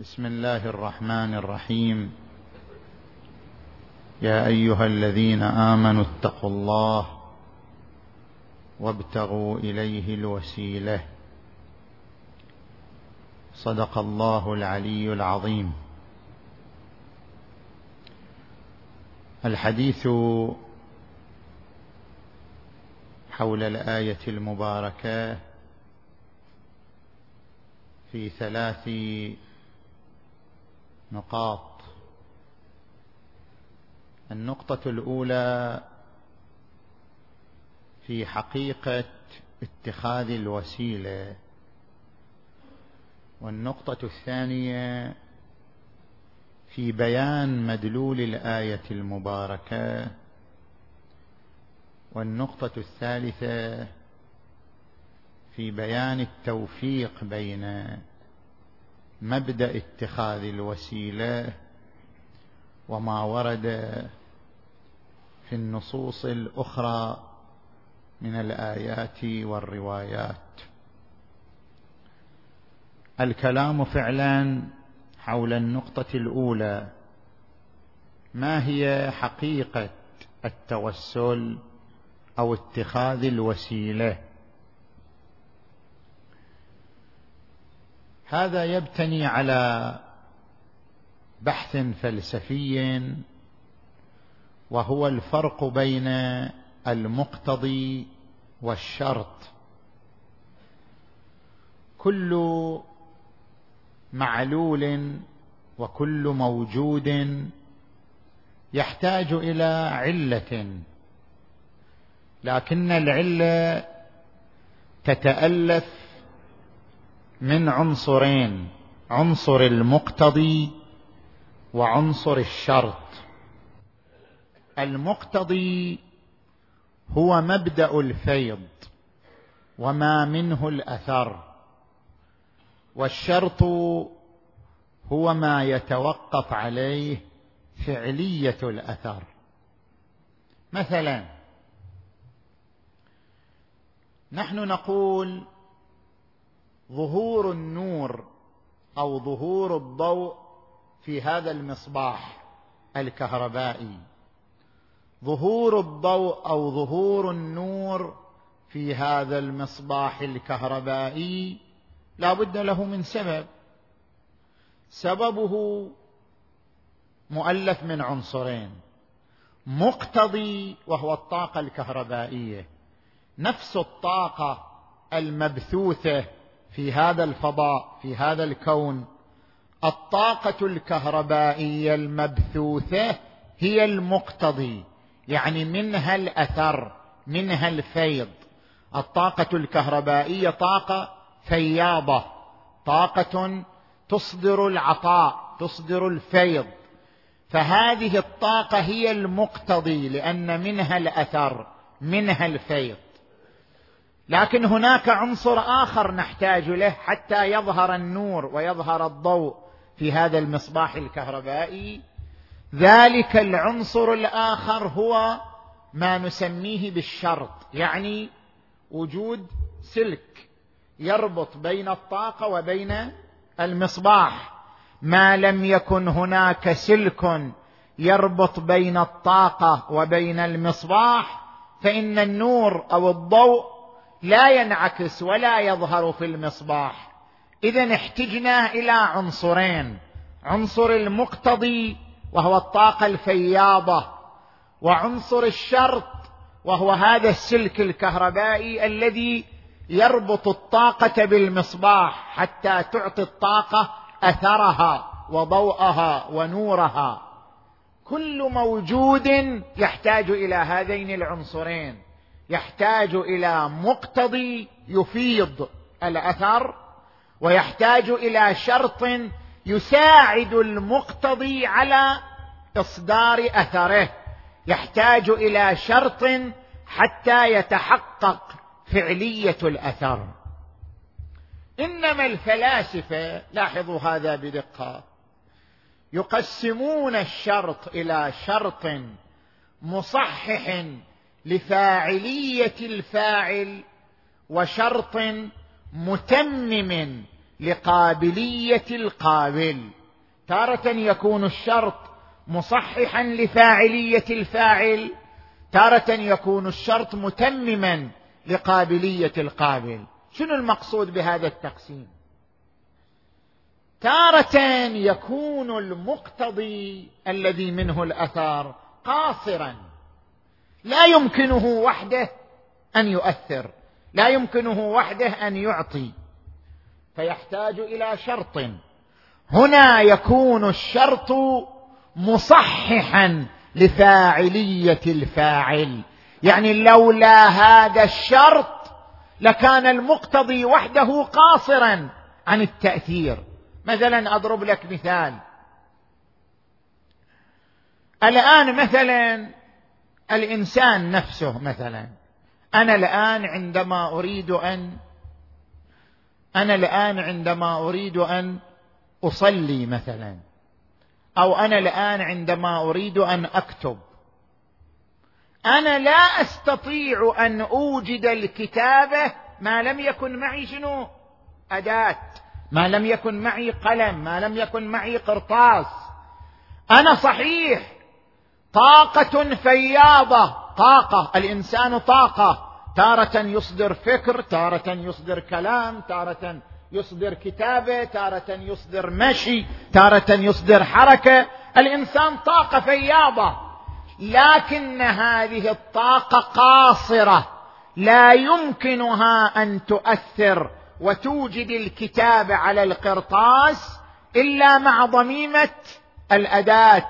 بسم الله الرحمن الرحيم. يا أيها الذين آمنوا اتقوا الله وابتغوا إليه الوسيلة. صدق الله العلي العظيم. الحديث حول الآية المباركة في ثلاث نقاط. النقطة الأولى في حقيقة اتخاذ الوسيلة. والنقطة الثانية في بيان مدلول الآية المباركة. والنقطة الثالثة في بيان التوفيق بين مبدأ اتخاذ الوسيلة وما ورد في النصوص الأخرى من الآيات والروايات. الكلام فعلا حول النقطة الأولى. ما هي حقيقة التوسل أو اتخاذ الوسيلة؟ هذا يبتني على بحث فلسفي وهو الفرق بين المقتضي والشرط. كل معلول وكل موجود يحتاج إلى علة لكن العلة تتألف من عنصرين عنصر المقتضي وعنصر الشرط. المقتضي هو مبدأ الفيض وما منه الأثر والشرط هو ما يتوقف عليه فعلية الأثر. مثلا نحن نقول ظهور النور أو ظهور الضوء في هذا المصباح الكهربائي. ظهور الضوء أو ظهور النور في هذا المصباح الكهربائي لا بد له من سبب. سببه مؤلف من عنصرين. مقتضي وهو الطاقة الكهربائية. نفس الطاقة المبثوثة في هذا الفضاء في هذا الكون الطاقة الكهربائية المبثوثة هي المقتضي يعني منها الأثر منها الفيض. الطاقة الكهربائية طاقة فياضة طاقة تصدر العطاء تصدر الفيض. فهذه الطاقة هي المقتضي لأن منها الأثر منها الفيض. لكن هناك عنصر آخر نحتاج له حتى يظهر النور ويظهر الضوء في هذا المصباح الكهربائي. ذلك العنصر الآخر هو ما نسميه بالشرط يعني وجود سلك يربط بين الطاقة وبين المصباح. ما لم يكن هناك سلك يربط بين الطاقة وبين المصباح فإن النور أو الضوء لا ينعكس ولا يظهر في المصباح. إذا احتجنا إلى عنصرين عنصر المقتضي وهو الطاقة الفياضة وعنصر الشرط وهو هذا السلك الكهربائي الذي يربط الطاقة بالمصباح حتى تعطي الطاقة أثرها وضوءها ونورها. كل موجود يحتاج إلى هذين العنصرين. يحتاج إلى مقتضي يفيض الأثر ويحتاج إلى شرط يساعد المقتضي على إصدار أثره. يحتاج إلى شرط حتى يتحقق فعلية الأثر. إنما الفلاسفة لاحظوا هذا بدقة يقسمون الشرط إلى شرط مصحح لفاعلية الفاعل وشرط متمم لقابلية القابل. تارة يكون الشرط مصححا لفاعلية الفاعل تارة يكون الشرط متمما لقابلية القابل. شنو المقصود بهذا التقسيم؟ تارة يكون المقتضي الذي منه الأثر قاصرا. لا يمكنه وحده أن يؤثر لا يمكنه وحده أن يعطي. فيحتاج إلى شرط. هنا يكون الشرط مصححا لفاعلية الفاعل. يعني لولا هذا الشرط لكان المقتضي وحده قاصرا عن التأثير. مثلا أضرب لك مثال. الآن مثلا الإنسان نفسه مثلا. أنا الآن عندما أريد أن أنا الآن عندما أريد أن أصلي مثلا أو أنا الآن عندما أريد أن أكتب أنا لا أستطيع أن أوجد الكتابة ما لم يكن معي شنو؟ أداة. ما لم يكن معي قلم ما لم يكن معي قرطاس. أنا صحيح طاقة فياضه طاقة. الإنسان طاقة. تارة يصدر فكر تارة يصدر كلام تارة يصدر كتابة تارة يصدر مشي تارة يصدر حركة. الإنسان طاقة فياضه لكن هذه الطاقة قاصرة. لا يمكنها أن تؤثر وتوجد الكتابه على القرطاس إلا مع ضميمة الأداة.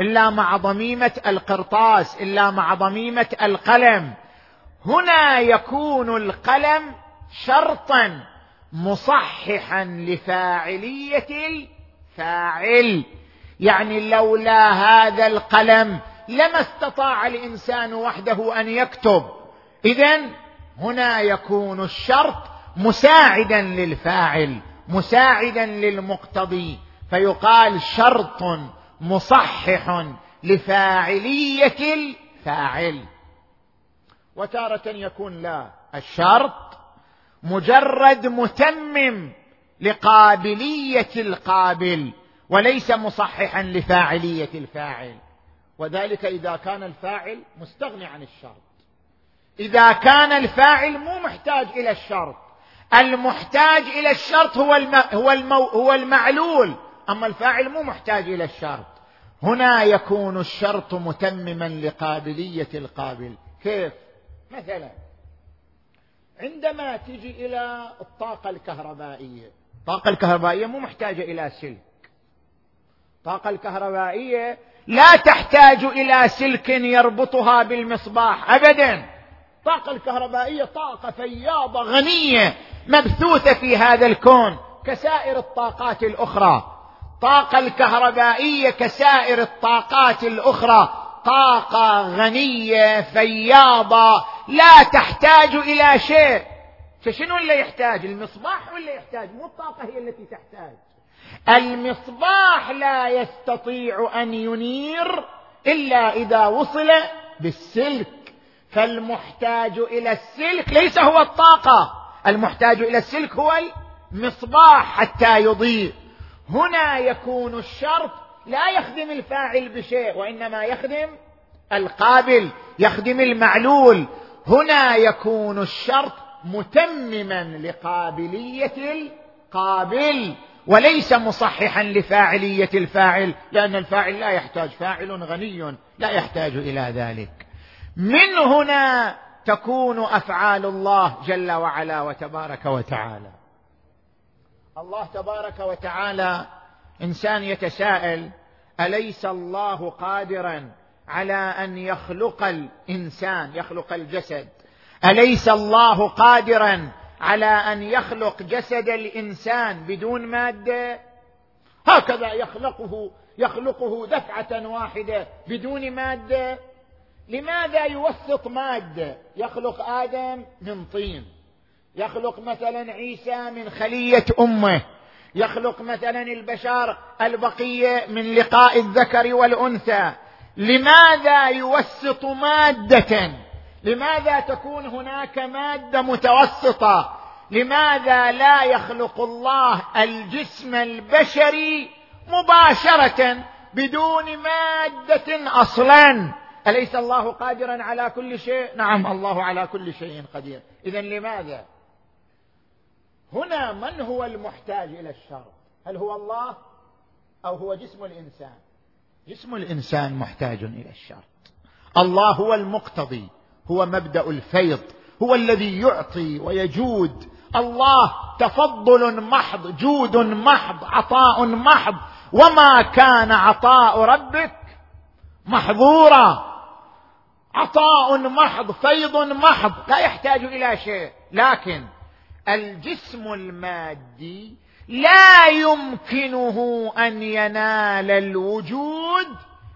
إلا مع ضميمة القرطاس إلا مع ضميمة القلم. هنا يكون القلم شرطا مصححا لفاعلية الفاعل. يعني لولا هذا القلم لما استطاع الإنسان وحده أن يكتب. اذا هنا يكون الشرط مساعدا للفاعل مساعدا للمقتضي. فيقال شرط مصحح لفاعلية الفاعل. وتارة يكون لا الشرط مجرد متمم لقابلية القابل وليس مصححا لفاعلية الفاعل. وذلك إذا كان الفاعل مستغني عن الشرط. إذا كان الفاعل مو محتاج إلى الشرط المحتاج إلى الشرط هو. هو المو... هو المعلول. أما الفاعل مو محتاج إلى الشرط. هنا يكون الشرط متمما لقابلية القابل. كيف؟ مثلا عندما تجي إلى الطاقة الكهربائية الطاقة الكهربائية مو محتاجة إلى سلك. الطاقة الكهربائية لا تحتاج إلى سلك يربطها بالمصباح ابدا. الطاقة الكهربائية طاقة فياضة غنية مبثوثة في هذا الكون كسائر الطاقات الأخرى. الطاقه الكهربائية كسائر الطاقات الأخرى. طاقة غنية فياضة لا تحتاج إلى شيء. فشنو اللي يحتاج؟ المصباح ولا يحتاج؟ مو الطاقة هي التي تحتاج. المصباح لا يستطيع أن ينير إلا إذا وصل بالسلك. فالمحتاج إلى السلك ليس هو الطاقة. المحتاج إلى السلك هو المصباح حتى يضيء. هنا يكون الشرط لا يخدم الفاعل بشيء وإنما يخدم القابل يخدم المعلول. هنا يكون الشرط متمما لقابلية القابل وليس مصححا لفاعلية الفاعل لأن الفاعل لا يحتاج فاعل غني لا يحتاج إلى ذلك. من هنا تكون أفعال الله جل وعلا وتبارك وتعالى. الله تبارك وتعالى إنسان يتساءل أليس الله قادرا على أن يخلق الإنسان يخلق الجسد؟ أليس الله قادرا على أن يخلق جسد الإنسان بدون مادة؟ هكذا يخلقه يخلقه دفعة واحدة بدون مادة. لماذا يوسط مادة؟ يخلق آدم من طين. يخلق مثلا عيسى من خلية أمه. يخلق مثلا البشر البقية من لقاء الذكر والأنثى. لماذا يوسط مادة؟ لماذا تكون هناك مادة متوسطة؟ لماذا لا يخلق الله الجسم البشري مباشرة بدون مادة أصلا؟ أليس الله قادرا على كل شيء؟ نعم الله على كل شيء قدير. اذا لماذا؟ هنا من هو المحتاج إلى الشر هل هو الله أو هو جسم الإنسان؟ جسم الإنسان محتاج إلى الشر الله هو المقتضي هو مبدأ الفيض هو الذي يعطي ويجود. الله تفضل محض جود محض عطاء محض. وما كان عطاء ربك محظورا. عطاء محض فيض محض. لا يحتاج إلى شيء. لكن الجسم المادي لا يمكنه أن ينال الوجود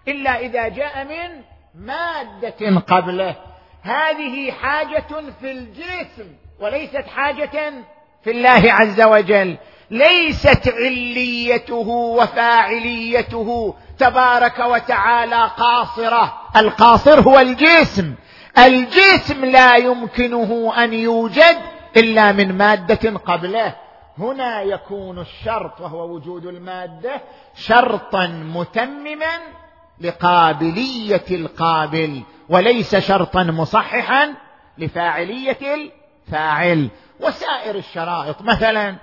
إلا إذا جاء من مادة قبله. هذه حاجة في الجسم وليست حاجة في الله عز وجل. ليست عليته وفاعليته تبارك وتعالى قاصرة. القاصر هو الجسم. الجسم لا يمكنه أن يوجد إلا من مادة قبله. هنا يكون الشرط وهو وجود المادة شرطا متمما لقابلية القابل وليس شرطا مصححا لفاعلية الفاعل. وسائر الشرائط مثلا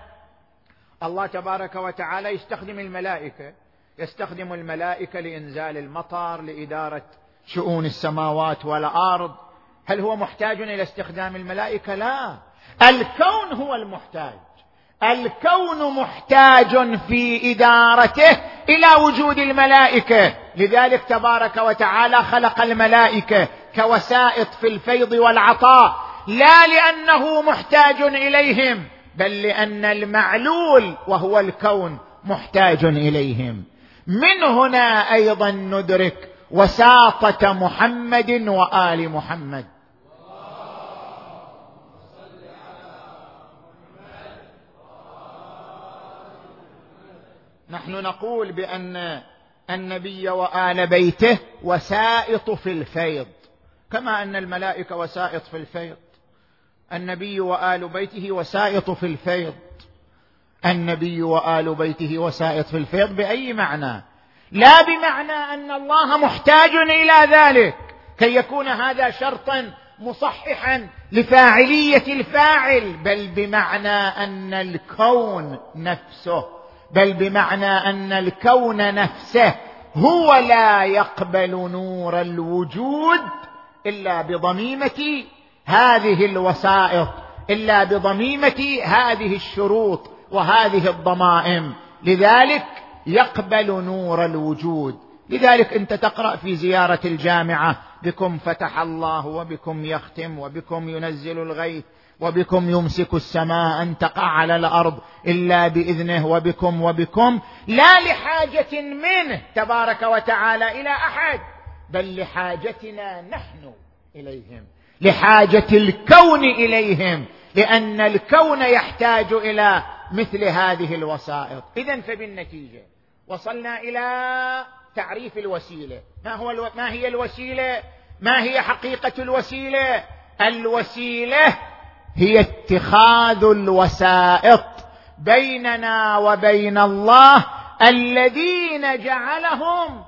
الله تبارك وتعالى يستخدم الملائكة يستخدم الملائكة لإنزال المطر لإدارة شؤون السماوات والأرض. هل هو محتاج إلى استخدام الملائكة؟ لا. الكون هو المحتاج. الكون محتاج في إدارته إلى وجود الملائكة. لذلك تبارك وتعالى خلق الملائكة كوسائط في الفيض والعطاء. لا لأنه محتاج إليهم بل لأن المعلول وهو الكون محتاج إليهم. من هنا أيضا ندرك وساطة محمد وآل محمد. نحن نقول بأن النبي وآل بيته وسائط في الفيض. كما أن الملائكة وسائط في الفيض. النبي وآل بيته وسائط في الفيض. النبي وآل بيته وسائط في الفيض بأي معنى؟ لا بمعنى أن الله محتاج إلى ذلك. كي يكون هذا شرطا مصححا لفاعلية الفاعل بل بمعنى أن الكون نفسه بل بمعنى أن الكون نفسه هو لا يقبل نور الوجود إلا بضميمة هذه الوسائط إلا بضميمة هذه الشروط وهذه الضمائم. لذلك يقبل نور الوجود. لذلك أنت تقرأ في زيارة الجامعة بكم فتح الله وبكم يختم وبكم ينزل الغيث وبكم يمسك السماء أن تقع على الأرض إلا بإذنه وبكم وبكم لا لحاجة منه تبارك وتعالى إلى أحد بل لحاجتنا نحن إليهم لحاجة الكون إليهم لأن الكون يحتاج إلى مثل هذه الوسائط. اذا فبالنتيجة وصلنا إلى تعريف الوسيلة. ما هو ألو... ما هي الوسيلة؟ ما هي حقيقة الوسيلة؟ الوسيلة هي اتخاذ الوسائط بيننا وبين الله الذين جعلهم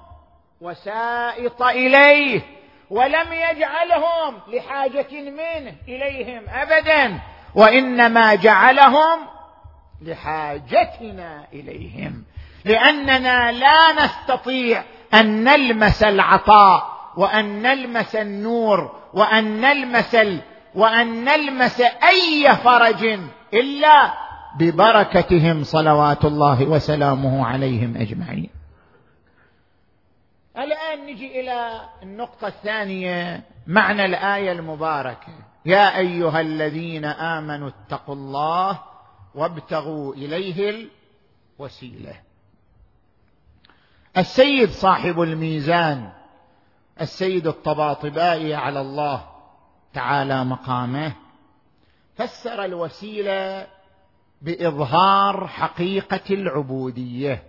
وسائط إليه ولم يجعلهم لحاجة منه إليهم ابدا وإنما جعلهم لحاجتنا إليهم. لأننا لا نستطيع أن نلمس العطاء وأن نلمس النور وأن نلمس وأن نلمس أي فرج إلا ببركتهم صلوات الله وسلامه عليهم أجمعين. الآن نجي إلى النقطة الثانية معنى الآية المباركة. يا أيها الذين آمنوا اتقوا الله وابتغوا إليه الوسيلة. السيد صاحب الميزان السيد الطباطبائي على الله تعالى مقامه فسر الوسيلة بإظهار حقيقة العبودية.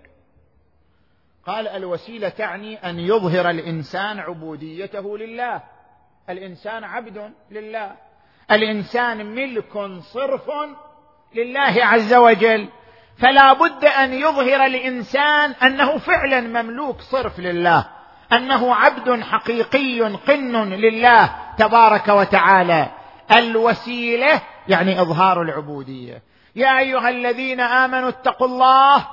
قال الوسيلة تعني أن يظهر الإنسان عبوديته لله. الإنسان عبد لله. الإنسان ملك صرف لله عز وجل. فلا بد أن يظهر الإنسان أنه فعلا مملوك صرف لله أنه عبد حقيقي قن لله. تبارك وتعالى. الوسيلة يعني إظهار العبودية. يا أيها الذين آمنوا اتقوا الله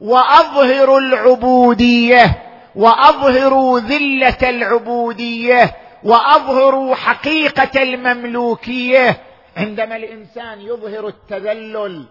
وأظهروا العبودية وأظهروا ذلة العبودية وأظهروا حقيقة المملوكية. عندما الإنسان يظهر التذلل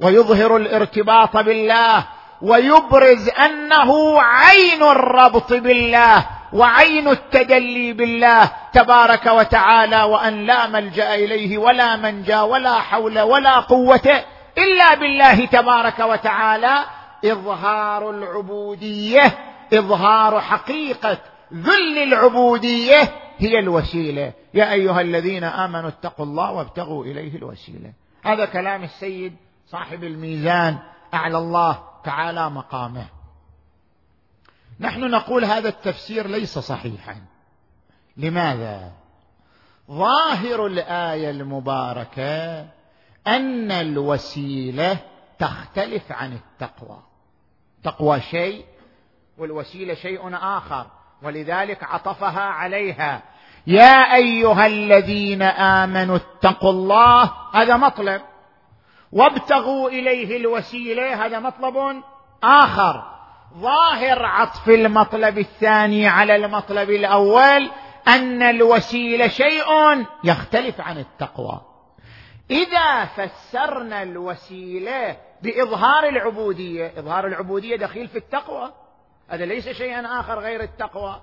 ويظهر الارتباط بالله ويبرز أنه عين الربط بالله وعين التدلي بالله تبارك وتعالى وأن لا ملجأ إليه ولا منجا ولا حول ولا قوة إلا بالله تبارك وتعالى. إظهار العبودية إظهار حقيقة ذل العبودية هي الوسيلة. يا أيها الذين آمنوا اتقوا الله وابتغوا إليه الوسيلة. هذا كلام السيد صاحب الميزان أعلى الله تعالى مقامه. نحن نقول هذا التفسير ليس صحيحا. لماذا؟ ظاهر الآية المباركة أن الوسيلة تختلف عن التقوى. تقوى شيء والوسيلة شيء آخر ولذلك عطفها عليها. يا أيها الذين آمنوا اتقوا الله هذا مطلب. وابتغوا إليه الوسيلة هذا مطلب آخر. ظاهر عطف المطلب الثاني على المطلب الأول أن الوسيلة شيء يختلف عن التقوى. إذا فسرنا الوسيلة بإظهار العبودية إظهار العبودية دخيل في التقوى. هذا ليس شيئا آخر غير التقوى.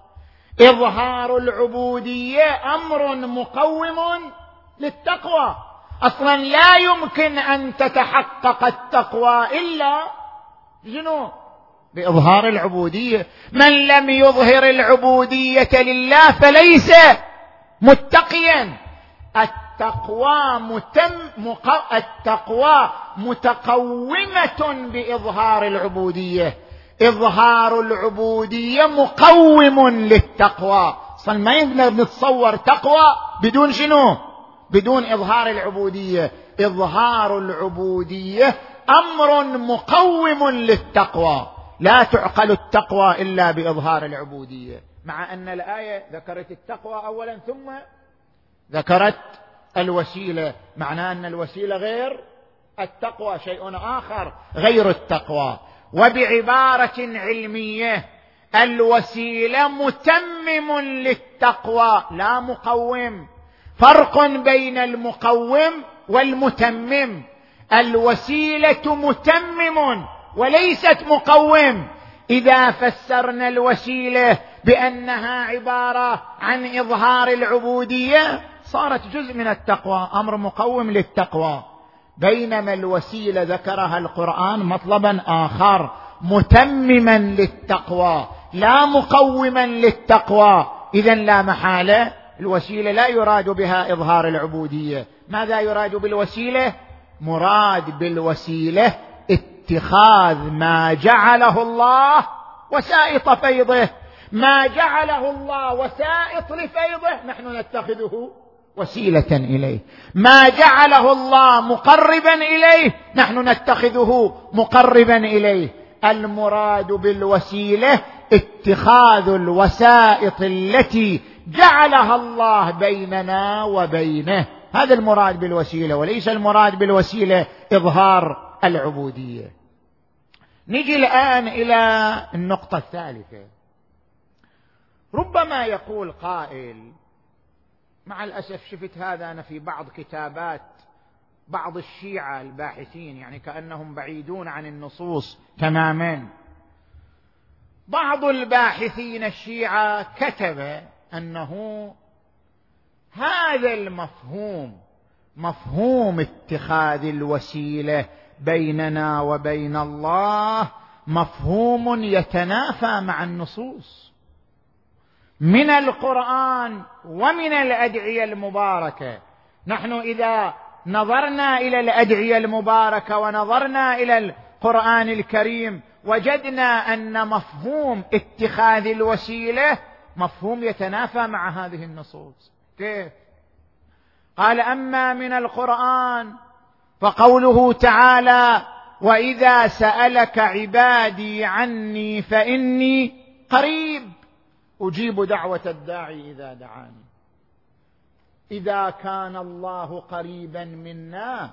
إظهار العبودية أمر مقوم للتقوى. أصلا لا يمكن أن تتحقق التقوى إلا شنو بإظهار العبودية. من لم يظهر العبودية لله فليس متقيا. التقوى متم مق... التقوى متقومة بإظهار العبودية. إظهار العبودية مقوم للتقوى. أصلا ما يقدر نتصور تقوى بدون شنو؟ بدون إظهار العبودية. إظهار العبودية أمر مقوم للتقوى. لا تعقل التقوى إلا بإظهار العبودية. مع أن الآية ذكرت التقوى اولا ثم ذكرت الوسيلة. معناه أن الوسيلة غير التقوى شيء آخر غير التقوى. وبعبارة علمية الوسيلة متمم للتقوى لا مقوم. فرق بين المقوم والمتمم. الوسيلة متمم. وليست مقوم. إذا فسرنا الوسيلة بأنها عبارة عن إظهار العبودية صارت جزء من التقوى أمر مقوم للتقوى. بينما الوسيلة ذكرها القرآن مطلبا آخر متمما للتقوى لا مقوما للتقوى. اذا لا محالة. الوسيلة لا يراد بها إظهار العبودية. ماذا يراد بالوسيلة؟ مراد بالوسيلة اتخاذ ما جعله الله وسائط فيضه. ما جعله الله وسائط لفيضه نحن نتخذه وسيلة إليه. ما جعله الله مقربا إليه نحن نتخذه مقربا إليه. المراد بالوسيلة اتخاذ الوسائط التي جعلها الله بيننا وبينه. هذا المراد بالوسيلة وليس المراد بالوسيلة إظهار العبودية. نجي الآن إلى النقطة الثالثة. ربما يقول قائل مع الأسف شفت هذا أنا في بعض كتابات بعض الشيعة الباحثين يعني كأنهم بعيدون عن النصوص تماما. بعض الباحثين الشيعة كتب أنه هذا المفهوم مفهوم اتخاذ الوسيلة بيننا وبين الله مفهوم يتنافى مع النصوص. من القرآن ومن الأدعية المباركة. نحن إذا نظرنا إلى الأدعية المباركة ونظرنا إلى القرآن الكريم وجدنا أن مفهوم اتخاذ الوسيلة مفهوم يتنافى مع هذه النصوص. كيف؟ قال أما من القرآن فقوله تعالى واذا سالك عبادي عني فاني قريب أجيب دعوه الداعي اذا دعاني اذا كان الله قريبا منا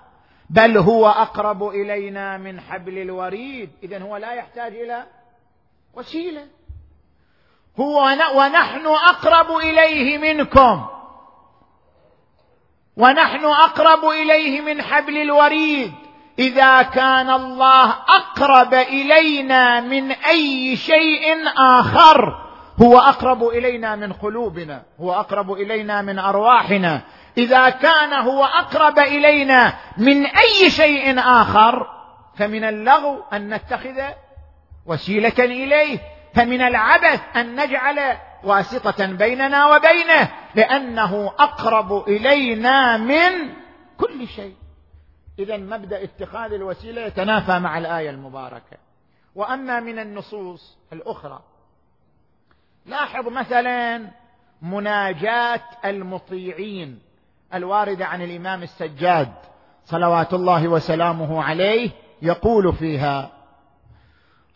بل هو اقرب الينا من حبل الوريد. اذا هو لا يحتاج إلى وسيله. هو ونحن اقرب اليه منكم. ونحن أقرب إليه من حبل الوريد. إذا كان الله أقرب إلينا من أي شيء آخر هو أقرب إلينا من قلوبنا هو أقرب إلينا من أرواحنا. إذا كان هو أقرب إلينا من أي شيء آخر فمن اللغو أن نتخذ وسيلة إليه. فمن العبث أن نجعل واسطة بيننا وبينه لأنه أقرب إلينا من كل شيء. اذا مبدأ اتخاذ الوسيلة يتنافى مع الآية المباركة. وأما من النصوص الأخرى لاحظ مثلا مناجاة المطيعين الواردة عن الإمام السجاد صلوات الله وسلامه عليه يقول فيها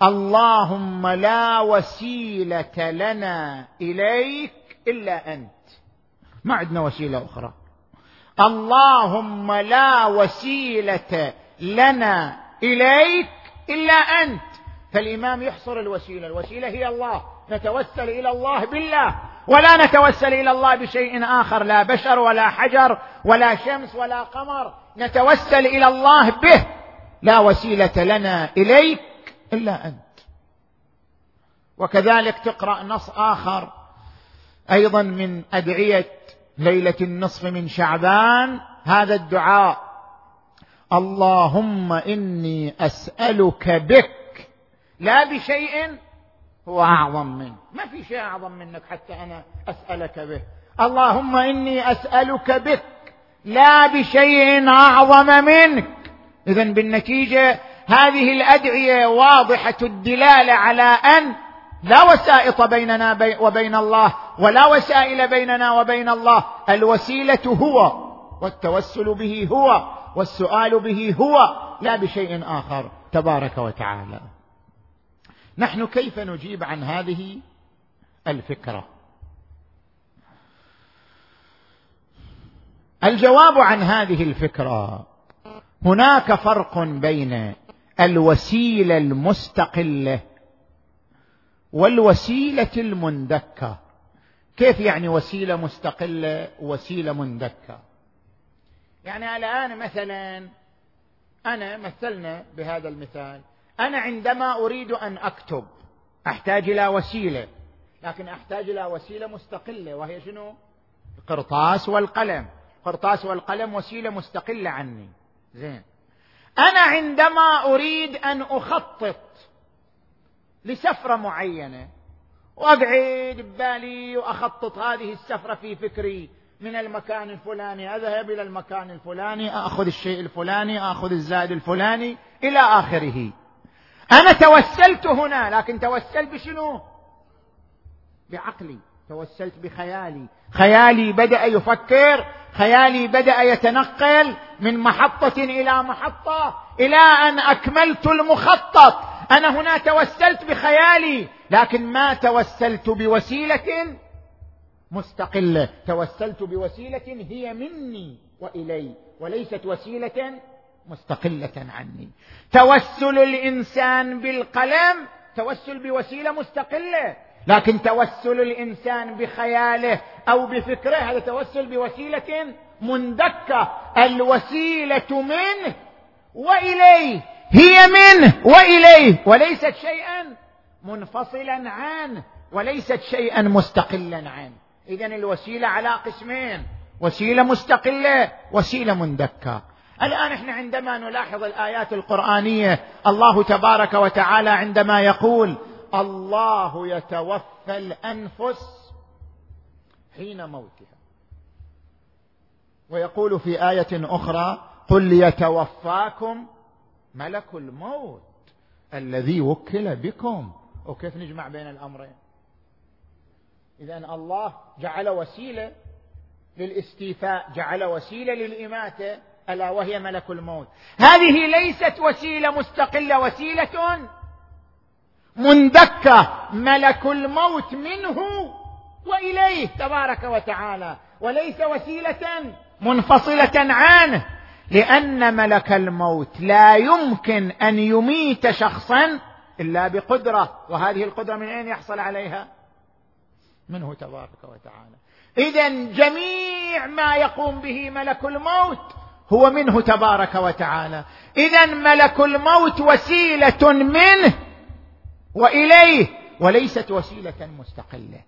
اللهم لا وسيلة لنا إليك إلا أنت. ما عندنا وسيلة أخرى. اللهم لا وسيلة لنا إليك إلا أنت. فالإمام يحصر الوسيلة. الوسيلة هي الله. نتوسل إلى الله بالله. ولا نتوسل إلى الله بشيء آخر. لا بشر ولا حجر ولا شمس ولا قمر. نتوسل إلى الله به. لا وسيلة لنا إليك إلا أنت. وكذلك تقرأ نص آخر أيضا من أدعية ليلة النصف من شعبان هذا الدعاء اللهم إني أسألك بك. لا بشيء هو أعظم منك. ما في شيء أعظم منك حتى أنا أسألك به. اللهم إني أسألك بك. لا بشيء أعظم منك. اذا بالنتيجة هذه الأدعية واضحة الدلالة على أن لا وسائط بيننا وبين الله ولا وسائل بيننا وبين الله. الوسيلة هو والتوسل به هو والسؤال به هو لا بشيء آخر. تبارك وتعالى. نحن كيف نجيب عن هذه الفكرة؟ الجواب عن هذه الفكرة هناك فرق بين الوسيلة المستقلة والوسيلة المندكة. كيف يعني وسيلة مستقلة وسيله مندكة؟ يعني الآن مثلا أنا مثلنا بهذا المثال أنا عندما أريد أن أكتب أحتاج إلى وسيلة لكن أحتاج إلى وسيلة مستقلة وهي شنو؟ القرطاس والقلم. القرطاس والقلم وسيلة مستقلة عني. زين. أنا عندما أريد أن أخطط لسفرة معينة واقعد ببالي وأخطط هذه السفرة في فكري من المكان الفلاني أذهب إلى المكان الفلاني أخذ الشيء الفلاني أخذ الزاد الفلاني إلى آخره. أنا توسلت هنا لكن توسلت بشنو؟ بعقلي. توسلت بخيالي. خيالي بدأ يفكر خيالي بدأ يتنقل من محطة إلى محطة إلى أن أكملت المخطط. أنا هنا توسلت بخيالي لكن ما توسلت بوسيلة مستقلة. توسلت بوسيلة هي مني وإلي وليست وسيلة مستقلة عني. توسل الإنسان بالقلم توسل بوسيلة مستقلة. لكن توسل الإنسان بخياله أو بفكره هذا توسل بوسيلة مندكة. الوسيلة منه وإليه هي منه وإليه وليست شيئا منفصلا عنه وليست شيئا مستقلا عنه. اذا الوسيلة على قسمين وسيلة مستقلة وسيلة مندكة. الآن إحنا عندما نلاحظ الآيات القرآنية الله تبارك وتعالى عندما يقول الله يتوفى الأنفس حين موتها. ويقول في آية أخرى قل يتوفاكم ملك الموت الذي وكل بكم. وكيف نجمع بين الأمرين؟ اذا الله جعل وسيلة للاستيفاء جعل وسيلة للإماتة ألا وهي ملك الموت. هذه ليست وسيلة مستقلة وسيلة مندكة ملك الموت منه وإليه تبارك وتعالى. وليس وسيلة منفصلة عنه لأن ملك الموت لا يمكن أن يميت شخصا إلا بقدرة. وهذه القدرة من أين يحصل عليها؟ منه تبارك وتعالى. اذا جميع ما يقوم به ملك الموت هو منه تبارك وتعالى. اذا ملك الموت وسيلة منه وإليه وليست وسيلة مستقلة.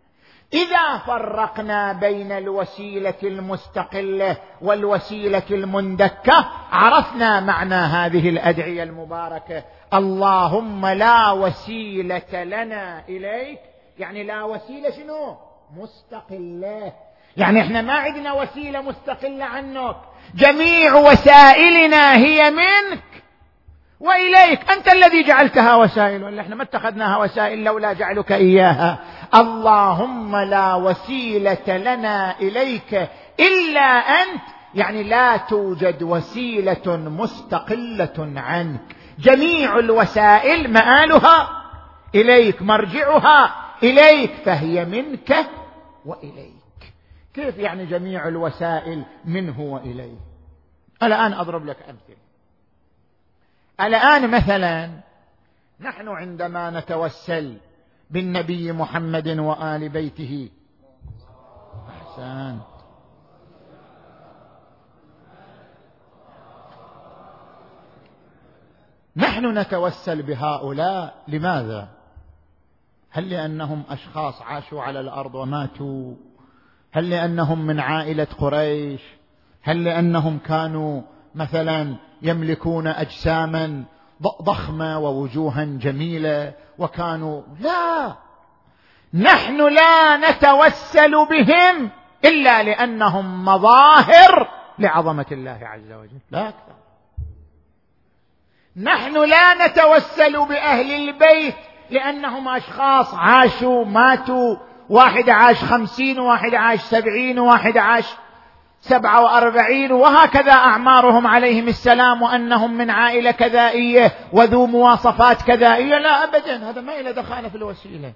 إذا فرقنا بين الوسيلة المستقلة والوسيلة المندكة عرفنا معنى هذه الأدعية المباركة. اللهم لا وسيلة لنا إليك. يعني لا وسيلة شنو؟ مستقلة. يعني إحنا ما عندنا وسيلة مستقلة عنك. جميع وسائلنا هي منك. وإليك. أنت الذي جعلتها وسائل ولا إحنا ما اتخذناها وسائل لولا جعلك إياها. اللهم لا وسيلة لنا إليك إلا أنت. يعني لا توجد وسيلة مستقلة عنك. جميع الوسائل مآلها. إليك مرجعها. إليك فهي منك وإليك. كيف يعني جميع الوسائل منه وإليه؟ الآن أضرب لك أمثلة. الآن مثلا نحن عندما نتوسل بالنبي محمد وآل بيته. أحسنت. نحن نتوسل بهؤلاء لماذا؟ هل لأنهم أشخاص عاشوا على الأرض وماتوا؟ هل لأنهم من عائلة قريش؟ هل لأنهم كانوا مثلا يملكون اجساما ضخمة ووجوها جميلة وكانوا لا! نحن لا نتوسل بهم إلا لأنهم مظاهر لعظمة الله عز وجل. لا أكثر. نحن لا نتوسل بأهل البيت لأنهم أشخاص عاشوا ماتوا واحد عاش خمسين وواحد عاش سبعين وواحد عاش سبعة وأربعين وهكذا أعمارهم عليهم السلام وأنهم من عائلة كذائية وذو مواصفات كذائية. لا أبدا هذا ما إلى دخانة في الوسيلة.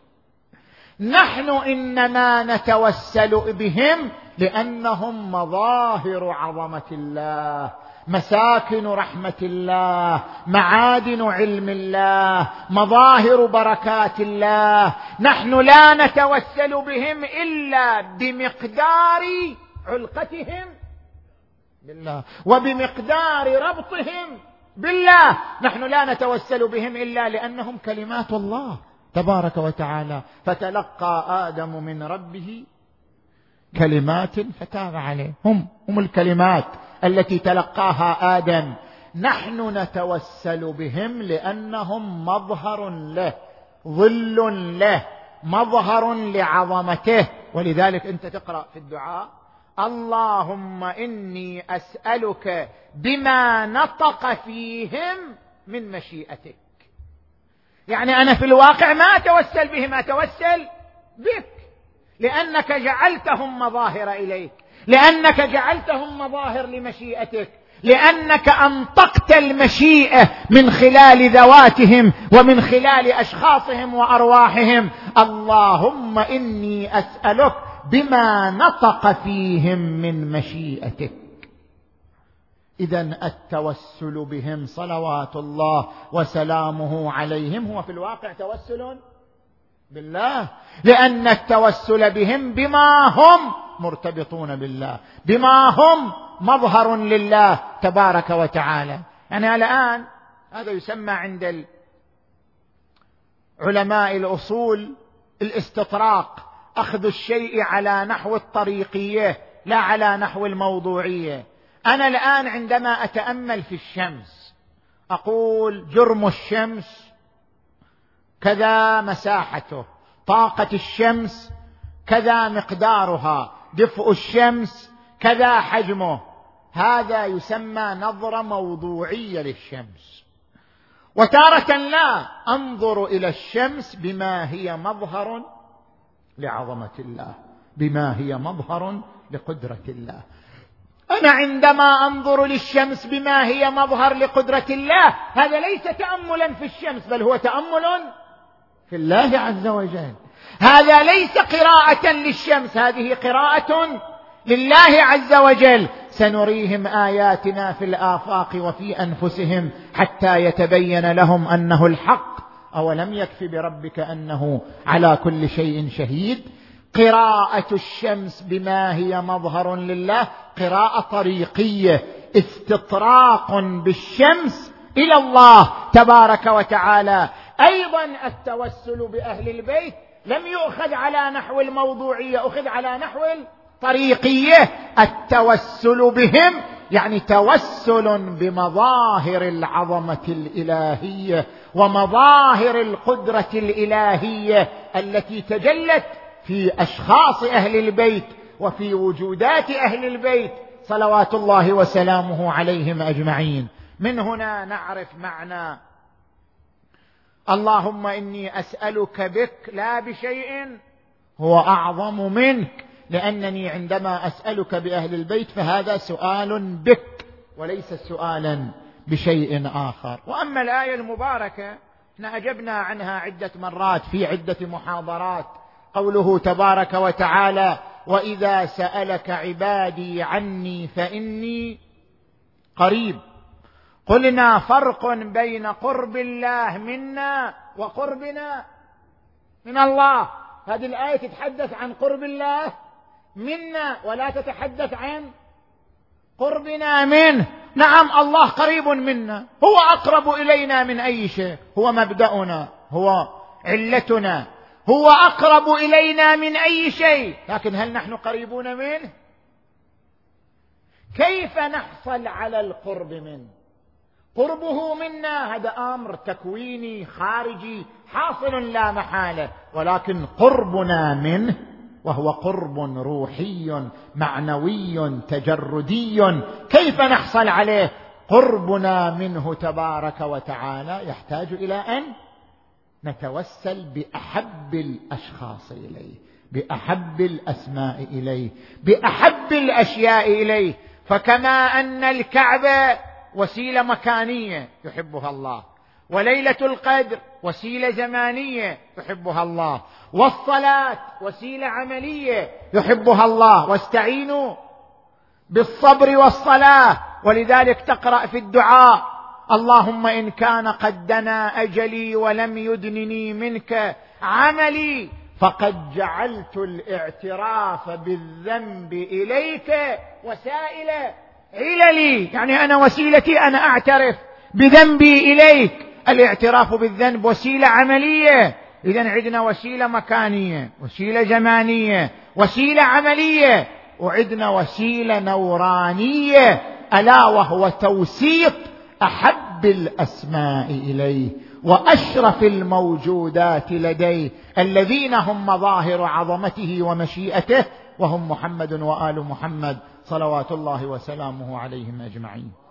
نحن إنما نتوسل بهم لأنهم مظاهر عظمة الله مساكن رحمة الله معادن علم الله مظاهر بركات الله. نحن لا نتوسل بهم إلا بمقدار علقتهم بالله وبمقدار ربطهم بالله. نحن لا نتوسل بهم إلا لأنهم كلمات الله تبارك وتعالى. فتلقى آدم من ربه كلمات فتاب عليه هم هم الكلمات التي تلقاها آدم. نحن نتوسل بهم لأنهم مظهر له ظل له مظهر لعظمته. ولذلك أنت تقرأ في الدعاء اللهم إني أسألك بما نطق فيهم من مشيئتك. يعني أنا في الواقع ما اتوسل بهم اتوسل بك. لأنك جعلتهم مظاهر إليك. لأنك جعلتهم مظاهر لمشيئتك. لأنك أنطقت المشيئة من خلال ذواتهم ومن خلال أشخاصهم وأرواحهم. اللهم إني أسألك بما نطق فيهم من مشيئتك. اذا التوسل بهم صلوات الله وسلامه عليهم. هو في الواقع توسل بالله؟ لأن التوسل بهم بما هم مرتبطون بالله. بما هم مظهر لله تبارك وتعالى. يعني الآن هذا يسمى عند علماء الأصول الاستطراق. أخذ الشيء على نحو الطريقية لا على نحو الموضوعية. أنا الآن عندما أتأمل في الشمس أقول جرم الشمس كذا مساحته طاقة الشمس كذا مقدارها دفء الشمس كذا حجمه. هذا يسمى نظره موضوعية للشمس. وتارة لا أنظر إلى الشمس بما هي مظهر لعظمة الله بما هي مظهر لقدرة الله. أنا عندما أنظر للشمس بما هي مظهر لقدرة الله هذا ليس تاملا في الشمس بل هو تأمل في الله عز وجل. هذا ليس قراءة للشمس هذه قراءة لله عز وجل. سنريهم آياتنا في الآفاق وفي أنفسهم حتى يتبين لهم أنه الحق. أولم يكف بربك أنه على كل شيء شهيد؟ قراءة الشمس بما هي مظهر لله قراءة طريقية استطراق بالشمس إلى الله تبارك وتعالى. أيضا التوسل بأهل البيت لم يؤخذ على نحو الموضوعية أخذ على نحو الطريقية. التوسل بهم يعني توسل بمظاهر العظمة الإلهية ومظاهر القدرة الإلهية التي تجلت في أشخاص أهل البيت وفي وجودات أهل البيت. صلوات الله وسلامه عليهم أجمعين. من هنا نعرف معنى اللهم إني أسألك بك لا بشيء هو أعظم منك. لأنني عندما أسألك بأهل البيت فهذا سؤال بك وليس سؤالا بشيء آخر. وأما الآية المباركة إحنا أجبنا عنها عدة مرات في عدة محاضرات. قوله تبارك وتعالى وإذا سألك عبادي عني فإني قريب. قلنا فرق بين قرب الله منا وقربنا من الله. هذه الآية تتحدث عن قرب الله؟ منا ولا تتحدث عن قربنا منه. نعم الله قريب منا. هو أقرب إلينا من أي شيء. هو مبدأنا هو علتنا. هو أقرب إلينا من أي شيء. لكن هل نحن قريبون منه؟ كيف نحصل على القرب منه؟ قربه منا هذا أمر تكويني خارجي حاصل لا محالة. ولكن قربنا منه وهو قرب روحي معنوي تجردي. كيف نحصل عليه؟ قربنا منه تبارك وتعالى. يحتاج إلى أن نتوسل بأحب الأشخاص إليه بأحب الأسماء إليه بأحب الأشياء إليه. فكما أن الكعبة وسيلة مكانية يحبها الله. وليلة القدر وسيلة زمانية يحبها الله. والصلاة وسيلة عملية يحبها الله. واستعينوا بالصبر والصلاة. ولذلك تقرأ في الدعاء اللهم إن كان قد دنا أجلي ولم يدنني منك عملي فقد جعلت الاعتراف بالذنب إليك وسائل عللي. يعني أنا وسيلتي أنا أعترف بذنبي إليك. الاعتراف بالذنب وسيلة عملية. اذا عندنا وسيلة مكانية وسيلة زمانيه وسيلة عملية. وعندنا وسيلة نورانية ألا وهو توسيط أحب الأسماء إليه وأشرف الموجودات لديه. الذين هم مظاهر عظمته ومشيئته وهم محمد وآل محمد صلوات الله وسلامه عليهم أجمعين.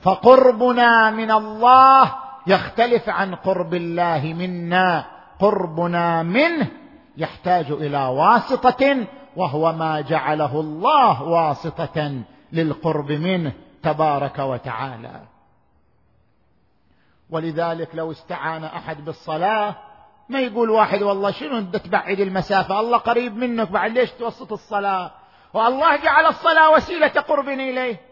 فقربنا من الله يختلف عن قرب الله منا. قربنا منه يحتاج إلى واسطة وهو ما جعله الله واسطة للقرب منه تبارك وتعالى. ولذلك لو استعان أحد بالصلاة ما يقول واحد والله شنو أنت تبعد المسافة؟ الله قريب منك بعد ليش توسط الصلاة؟ والله جعل الصلاة وسيلة قرب إليه.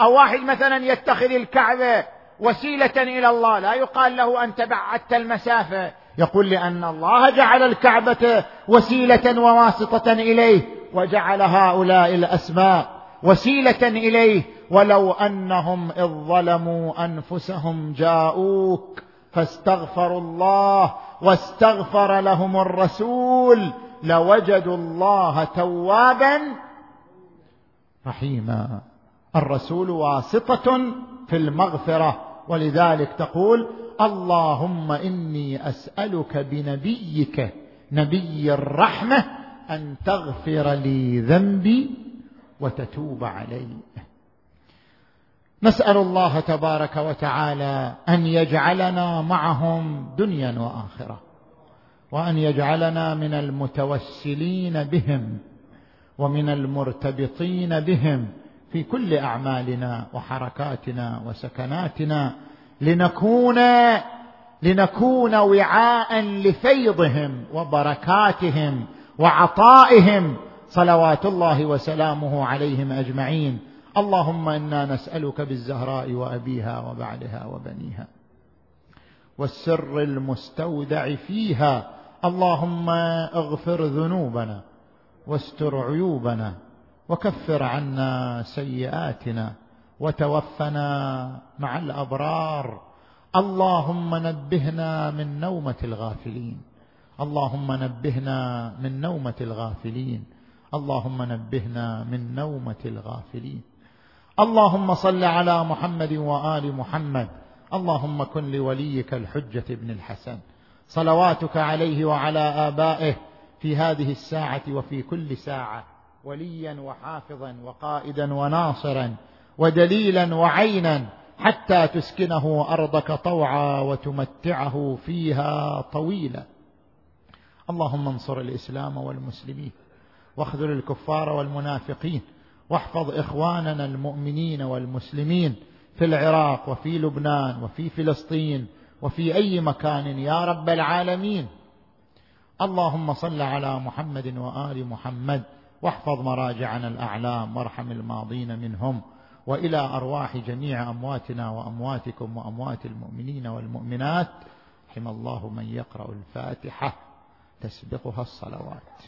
أو واحد مثلا يتخذ الكعبة وسيلة إلى الله لا يقال له انت بعدت المسافة. يقول لأن الله جعل الكعبة وسيلة وواسطة إليه وجعل هؤلاء الأسماء وسيلة إليه. ولو أنهم إذ ظلموا أنفسهم جاءوك فاستغفروا الله واستغفر لهم الرسول لوجدوا الله توابا رحيما. الرسول واسطة في المغفرة. ولذلك تقول اللهم إني أسألك بنبيك نبي الرحمة أن تغفر لي ذنبي وتتوب علي. نسأل الله تبارك وتعالى أن يجعلنا معهم دنيا وآخرة وأن يجعلنا من المتوسلين بهم ومن المرتبطين بهم في كل أعمالنا وحركاتنا وسكناتنا لنكون لنكون وعاء لفيضهم وبركاتهم وعطائهم صلوات الله وسلامه عليهم أجمعين. اللهم إنا نسألك بالزهراء وأبيها وبعلها وبنيها والسر المستودع فيها. اللهم اغفر ذنوبنا واستر عيوبنا وكفر عنا سيئاتنا وتوفنا مع الأبرار. اللهم نبهنا من نومة الغافلين. اللهم نبهنا من نومة الغافلين. اللهم نبهنا من نومة الغافلين. اللهم صل على محمد وآل محمد. اللهم كن لوليك الحجة بن الحسن. صلواتك عليه وعلى آبائه في هذه الساعة وفي كل ساعة. وليا وحافظا وقائدا وناصرا ودليلا وعينا حتى تسكنه أرضك طوعا وتمتعه فيها طويلا. اللهم انصر الإسلام والمسلمين واخذل الكفار والمنافقين واحفظ إخواننا المؤمنين والمسلمين في العراق وفي لبنان وفي فلسطين وفي أي مكان يا رب العالمين. اللهم صل على محمد وآل محمد واحفظ مراجعنا الأعلام وارحم الماضين منهم وإلى أرواح جميع أمواتنا وأمواتكم وأموات المؤمنين والمؤمنات. حمى الله من يقرأ الفاتحة. تسبقها الصلوات.